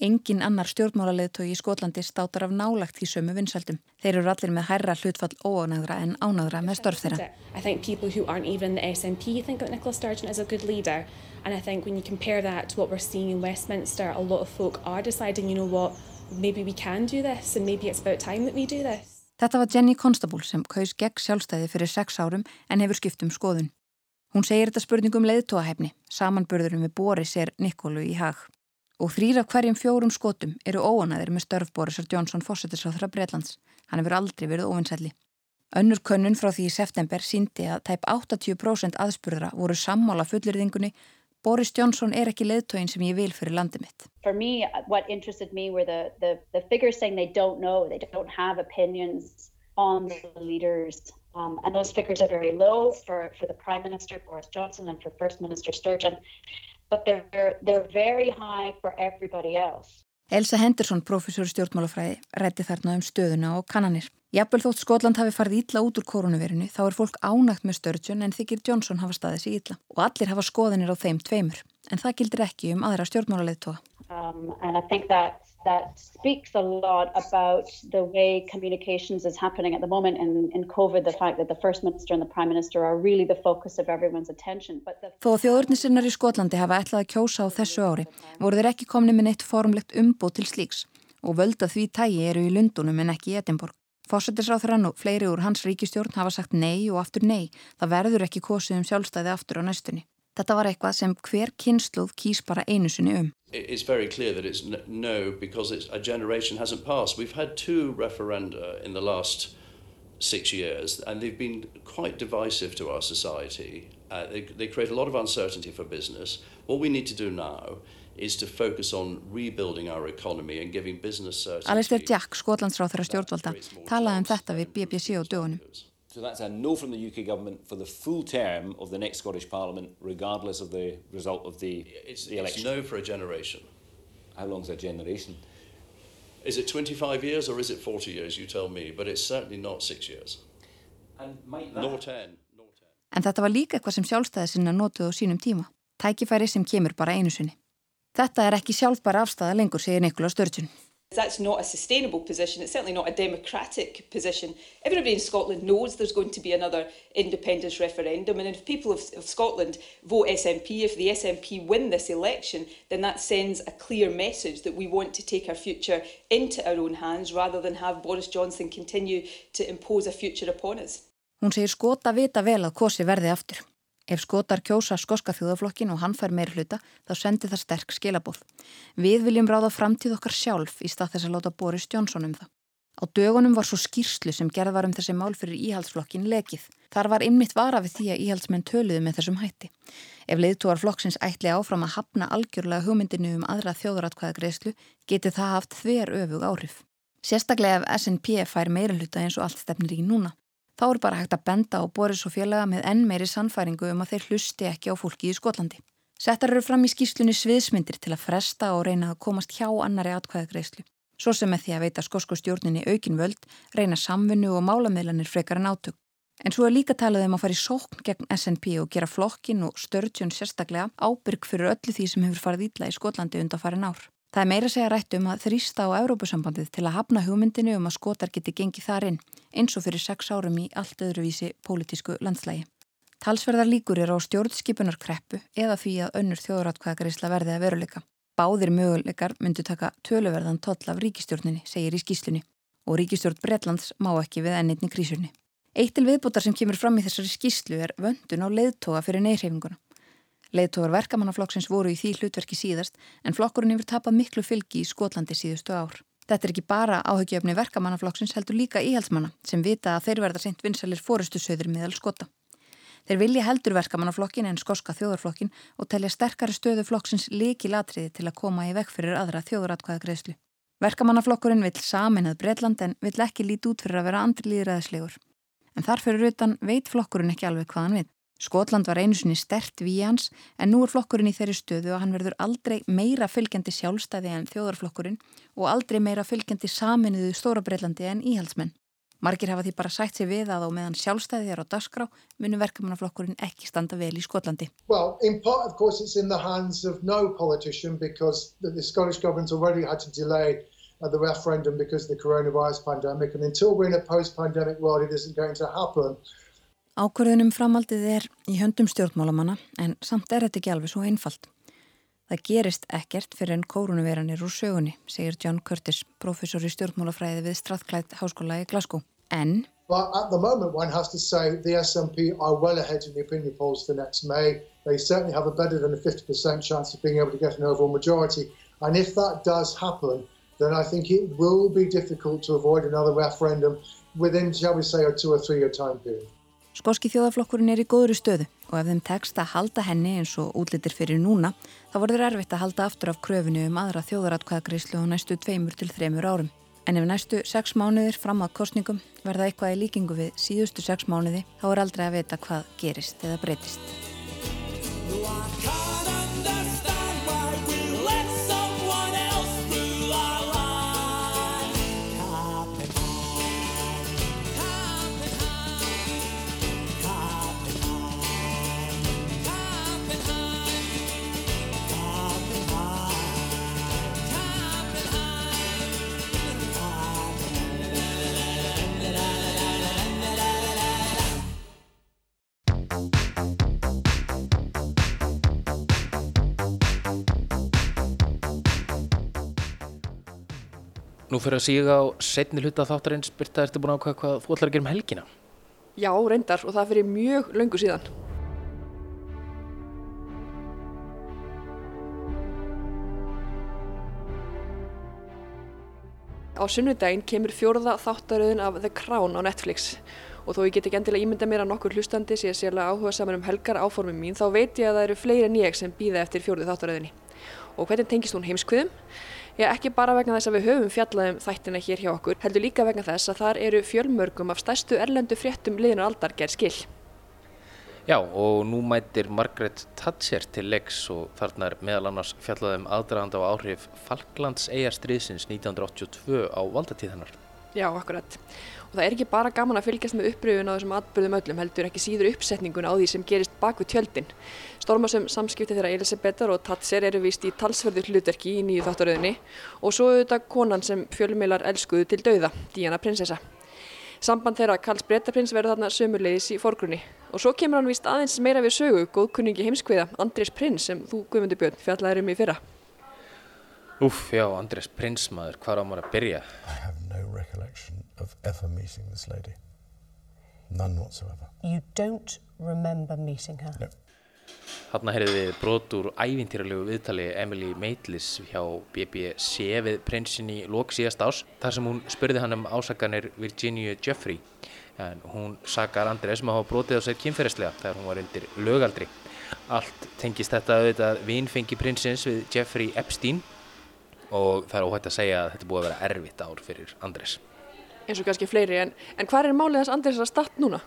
Engin annar stjórnmálaleðtói í Skotlandi státar af nálagt í sömu vinsaldum. Þeir eru allir með hærra hlutfall óanægra en ánægra með störf þeirra. I think people who aren't even the SNP think that Nicola Sturgeon is a good leader. And I think when you compare that to what we're seeing in Westminster, a lot of folk are deciding, you know what, maybe we can do this and maybe it's about time that we do this. Þetta var Jenny Constable sem kaus gegn sjálfstæði fyrir sex árum en hefur skipt um skoðun. Hún segir þetta spurningum leiðtóahefni, samanburðurum við Boris er Nikolu í hag. Og þrýr af hverjum fjórum skotum eru óanæðir með störf Borisar Johnson fósettisráþra Breitlands. Hann hefur aldrei verið óvinsælli. Önnur könnun frá því í september síndi að tæp 80% aðspurðra voru sammála fullirðingunni Boris Johnson er ekki leiðtógin sem ég vil fyrir landið mitt. For me, what interested me were the, the, the figures saying they don't know, they don't have opinions on the leaders. Um, and those figures are very low for, for the Prime Minister, Boris Johnson, and for First Minister Sturgeon. But they're, they're very high for everybody else. Elsa Henderson, professor í stjórnmálafræði, rætti þarna um stöðuna og kannanir. Jafnvel þótt Skotland hafi farið ítla út úr koronavirinu þá er fólk ánægt með Sturgeon en þykir Johnson hafa staðið sér ítla. Og allir hafa skoðinir á þeim tveimur. En það gildir ekki um aðra stjórnmálaleðtóa. Um, and I think that that speaks a lot about the way communications is happening at the moment in, in COVID, the fact that the First Minister and the Prime Minister are really the focus of everyone's attention. The... Þó að þjóðurnisinnar í Skotlandi hafa ætlað að kjósa á þessu ári, voru þeir ekki komni með neitt formlegt umbúð til slíks og völda því tægi eru í Lundunum en ekki í Edinborg. Fósettisráþurann og fleiri úr hans ríkistjórn hafa sagt nei og aftur nei, það verður ekki kosið um sjálfstæði aftur á næstunni. Þetta var eitthvað sem hver kynsluð kýs bara einu sinni um. It's very clear that it's no because it's, a generation hasn't passed. We've had two referenda in the last six years and they've been quite divisive to our society. Uh, they, they create a lot of uncertainty for business. What we need to do now is to focus on rebuilding our economy and giving business certainty. Alistair Jack, skotlandsráð þeirra stjórnvalda, talaði um þetta við BBC á dögunum. So that's a no from the UK government for the full term of the next Scottish Parliament, regardless of the result of the, it's, the election. It's no for a generation. How long is a generation? Is it 25 years or is it 40 years? You tell me, but it's certainly not six years. And might that... Nor 10. En þetta var líka eitthvað sem sjálfstæði sinna notuð á sínum tíma. Tækifæri sem kemur bara einu sinni. Þetta er ekki sjálfbæra afstæða lengur, segir Nikola Sturgeon. That's not a sustainable position. It's certainly not a democratic position. Everybody in Scotland knows there's going to be another independence referendum. And if people of, of, Scotland vote SNP, if the SNP win this election, then that sends a clear message that we want to take our future into our own hands rather than have Boris Johnson continue to impose a future upon us. Hún segir skota vita vel að kosi verði aftur. Ef skotar kjósa skoska þjóðaflokkin og hann fær meir hluta, þá sendir það sterk skilabóð. Við viljum ráða framtíð okkar sjálf í stað þess að láta Boris Johnson um það. Á dögunum var svo skýrslu sem gerð var um þessi mál fyrir íhaldsflokkin lekið. Þar var innmitt vara við því að íhaldsmenn töluðu með þessum hætti. Ef leiðtúar flokksins ætli áfram að hafna algjörlega hugmyndinu um aðra þjóðratkvæðagreyslu, geti það haft þver öfug áhrif. Sérstaklega ef SNP fær meira hluta eins og allt stefnir í núna. Þá er bara hægt að benda á Boris og félaga með enn meiri sannfæringu um að þeir hlusti ekki á fólki í Skotlandi. Settar eru fram í skýslunni sviðsmyndir til að fresta og reyna að komast hjá annari atkvæðagreyslu. Svo sem með því að veita skosku stjórninni aukin völd, reyna samvinnu og málameðlanir frekar en átök. En svo er líka talað um að fara í sókn gegn SNP og gera flokkin og störtjón sérstaklega ábyrg fyrir öllu því sem hefur farið ítla í Skotlandi undan farin ár. Það er meira segja rætt um að þrýsta á Európusambandið til að hafna hugmyndinu um að skotar geti gengið þar inn eins og fyrir sex árum í allt öðruvísi pólitísku landslægi. Talsverðar líkur er á stjórnskipunarkreppu eða því að önnur þjóðratkvæðagarísla verði að veruleika. Báðir möguleikar myndu taka töluverðan toll af ríkistjórninni, segir í skýslunni og ríkistjórn Bretlands má ekki við ennitni krísunni. Eitt til viðbútar sem kemur fram í þessari skýslu er vöndun á leiðtoga fyrir neyðreyfinguna. Leðtógar verkamannaflokksins voru í því hlutverki síðast en flokkurinn hefur tapað miklu fylgi í Skotlandi síðustu ár. Þetta er ekki bara áhugjöfni verkamannaflokksins heldur líka íhaldsmanna sem vita að þeir verða seint vinsalir fórustu söður miðal skota. Þeir vilja heldur verkamannaflokkin en skoska þjóðarflokkin og telja sterkari stöðu flokksins líki latriði til að koma í vekk fyrir aðra þjóðuratkvæðagreðslu. Verkamannaflokkurinn vil samin að Breitland en vil ekki líti út fyrir að vera andri líðræðislegur. En þar fyrir utan veit flokkurinn ekki alveg hvaðan við. Skotland var einu sinni stert við hans en nú er flokkurinn í þeirri stöðu og hann verður aldrei meira fylgjandi sjálfstæði en þjóðarflokkurinn og aldrei meira fylgjandi saminuðu stóra Breitlandi en íhaldsmenn. Margir hafa því bara sætt sér við að á meðan sjálfstæði er á dasgrá munum verkefnaflokkurinn ekki standa vel í Skotlandi. Well, in part of course it's in the hands of no politician because the, the Scottish government already had to delay uh, the referendum because of the coronavirus pandemic and until we're in a post-pandemic world it isn't going to happen. Ákvörðunum framaldið er í höndum stjórnmálamanna en samt er þetta ekki alveg svo einfalt. Það gerist ekkert fyrir en kórunveran er úr sögunni, segir John Curtis, professor í stjórnmálafræði við Strathclyde Háskóla í Glasgow. En... But at the moment one has to say the SNP are well ahead in the opinion polls for next May. They certainly have a better than a 50% chance of being able to get an overall majority. And if that does happen, then I think it will be difficult to avoid another referendum within, shall we say, a two or three year time period. Skoski þjóðaflokkurinn er í góðri stöðu og ef þeim tekst að halda henni eins og útlitir fyrir núna þá voru þeir erfitt að halda aftur af kröfinu um aðra þjóðaratkvæðagreyslu á næstu tveimur til þremur árum. En ef næstu sex mánuðir fram að kostningum verða eitthvað í líkingu við síðustu sex mánuði þá er aldrei að vita hvað gerist eða breytist. Nú fyrir að síga á setni hluta þáttarins, Birta, ertu búin að ákvæða hvað þú ætlar að gera um helgina? Já, reyndar og það fyrir mjög löngu síðan. Á sunnudaginn kemur fjóruða þáttaröðun af The Crown á Netflix og þó ég get ekki endilega ímynda mér að nokkur hlustandi sé sérlega áhuga saman um helgar áformum mín þá veit ég að það eru fleiri en ég sem býða eftir fjóruðu þáttaröðunni. Og hvernig tengist hún heimskviðum? Já, ekki bara vegna þess að við höfum fjallaðum þættina hér hjá okkur, heldur líka vegna þess að þar eru fjölmörgum af stærstu erlendu fréttum liðinu aldar gerð skil. Já, og nú mætir Margaret Thatcher til leiks og þarna er meðal annars fjallaðum aðdragand á áhrif Falklands eigastriðsins 1982 á valdatíð hennar. Já, akkurat. Og það er ekki bara gaman að fylgjast með uppröfun á þessum atbyrðum öllum, heldur ekki síður uppsetningun á því sem gerist bak við tjöldin. Stormasum samskipti þeirra Elisabetar og Tatser eru vist í talsverðu hlutverki í nýju þáttaröðinni og svo auðvitað konan sem fjölmilar elskuðu til dauða, Diana prinsessa. Samband þeirra Karls Bretaprins verður þarna sömurleiðis í forgrunni. Og svo kemur hann vist aðeins meira við sögu, góðkunningi heimskviða, Andrés Prins sem þú, Guðmundur Björn, fjallaður um í fyrra. Úf, já, Andrés Prins maður, hvað á maður að byrja? I have no recollection of ever meeting this lady. None whatsoever. You don't remember meeting her? No. Hanna heyrði við brot úr ævintýralegu viðtali Emily Maitlis hjá BBC við prinsin í lok síðast ás þar sem hún spurði hann um ásakanir Virginia Jeffrey en hún sakar Andrés sem um að hafa brotið á sér kynferðislega þegar hún var undir lögaldri. Allt tengist þetta auðvitað vinfengi prinsins við Jeffrey Epstein og það er óhætt að segja að þetta búið að vera erfitt ár fyrir Andrés. Eins og kannski fleiri, en, en hvað er málið þess Andrés að starta núna?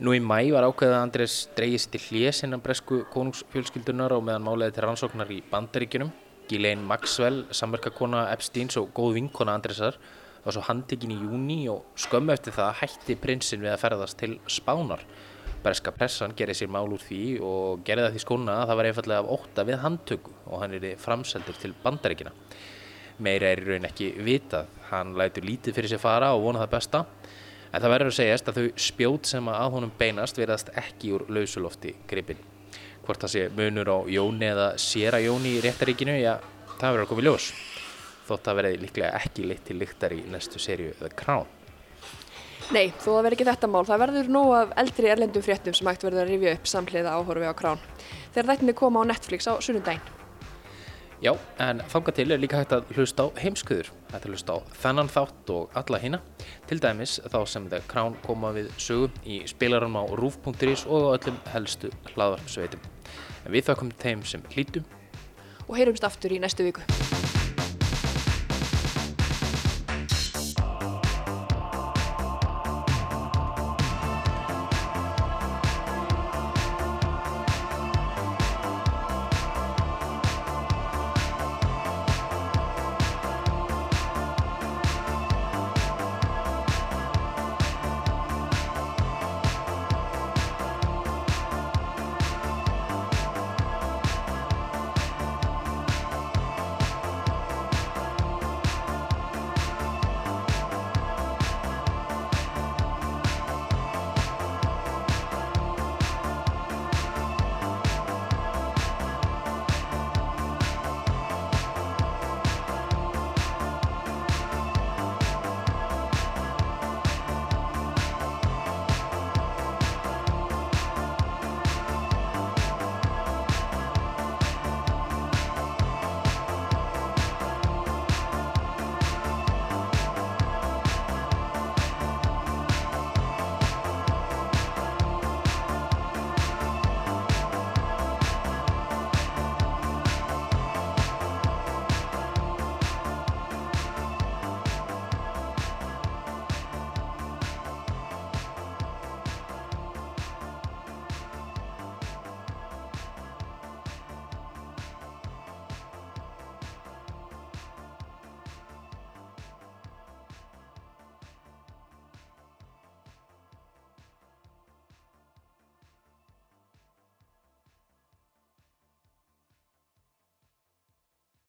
Nú í mæ var ákveðið að Andrés dreigist til hljés innan bresku konungsfjölskyldunar og meðan máliði til rannsóknar í bandaríkjunum. Ghislaine Maxwell, samverkakona Epsteins og góð vinkona Andrésar var svo handtekinn í júni og skömmu eftir það hætti prinsinn við að ferðast til Spánar. Breska pressan gerði sér mál úr því og gerði það því skona að það var einfallega af óta við handtöku og hann er framseldur til bandaríkina. Meira er í raun ekki vitað, hann lætur lítið fyrir sér fara og vona það besta En það verður að segjast að þau spjót sem að honum beinast verðast ekki úr lausulofti gripin. Hvort það sé munur á Jóni eða Sera Jóni í réttaríkinu, já, það verður að koma í ljós. Þótt að verði líklega ekki leitt til lyktar í næstu sériu eða krán. Nei, þó það verður ekki þetta mál. Það verður nóg af eldri erlendum fréttum sem hægt verður að rifja upp samhliða áhorfi á krán. Þegar þættinni koma á Netflix á sunnundaginn. Já, en þanga til er líka hægt að hlusta á heimskuður. Þetta er hlusta á þennan þátt og alla hýna. Til dæmis þá sem The Crown koma við sögu í spilarum á roof.is og á öllum helstu hlaðvarpsveitum. En við þakkum þeim sem hlítum. Og heyrumst aftur í næstu viku.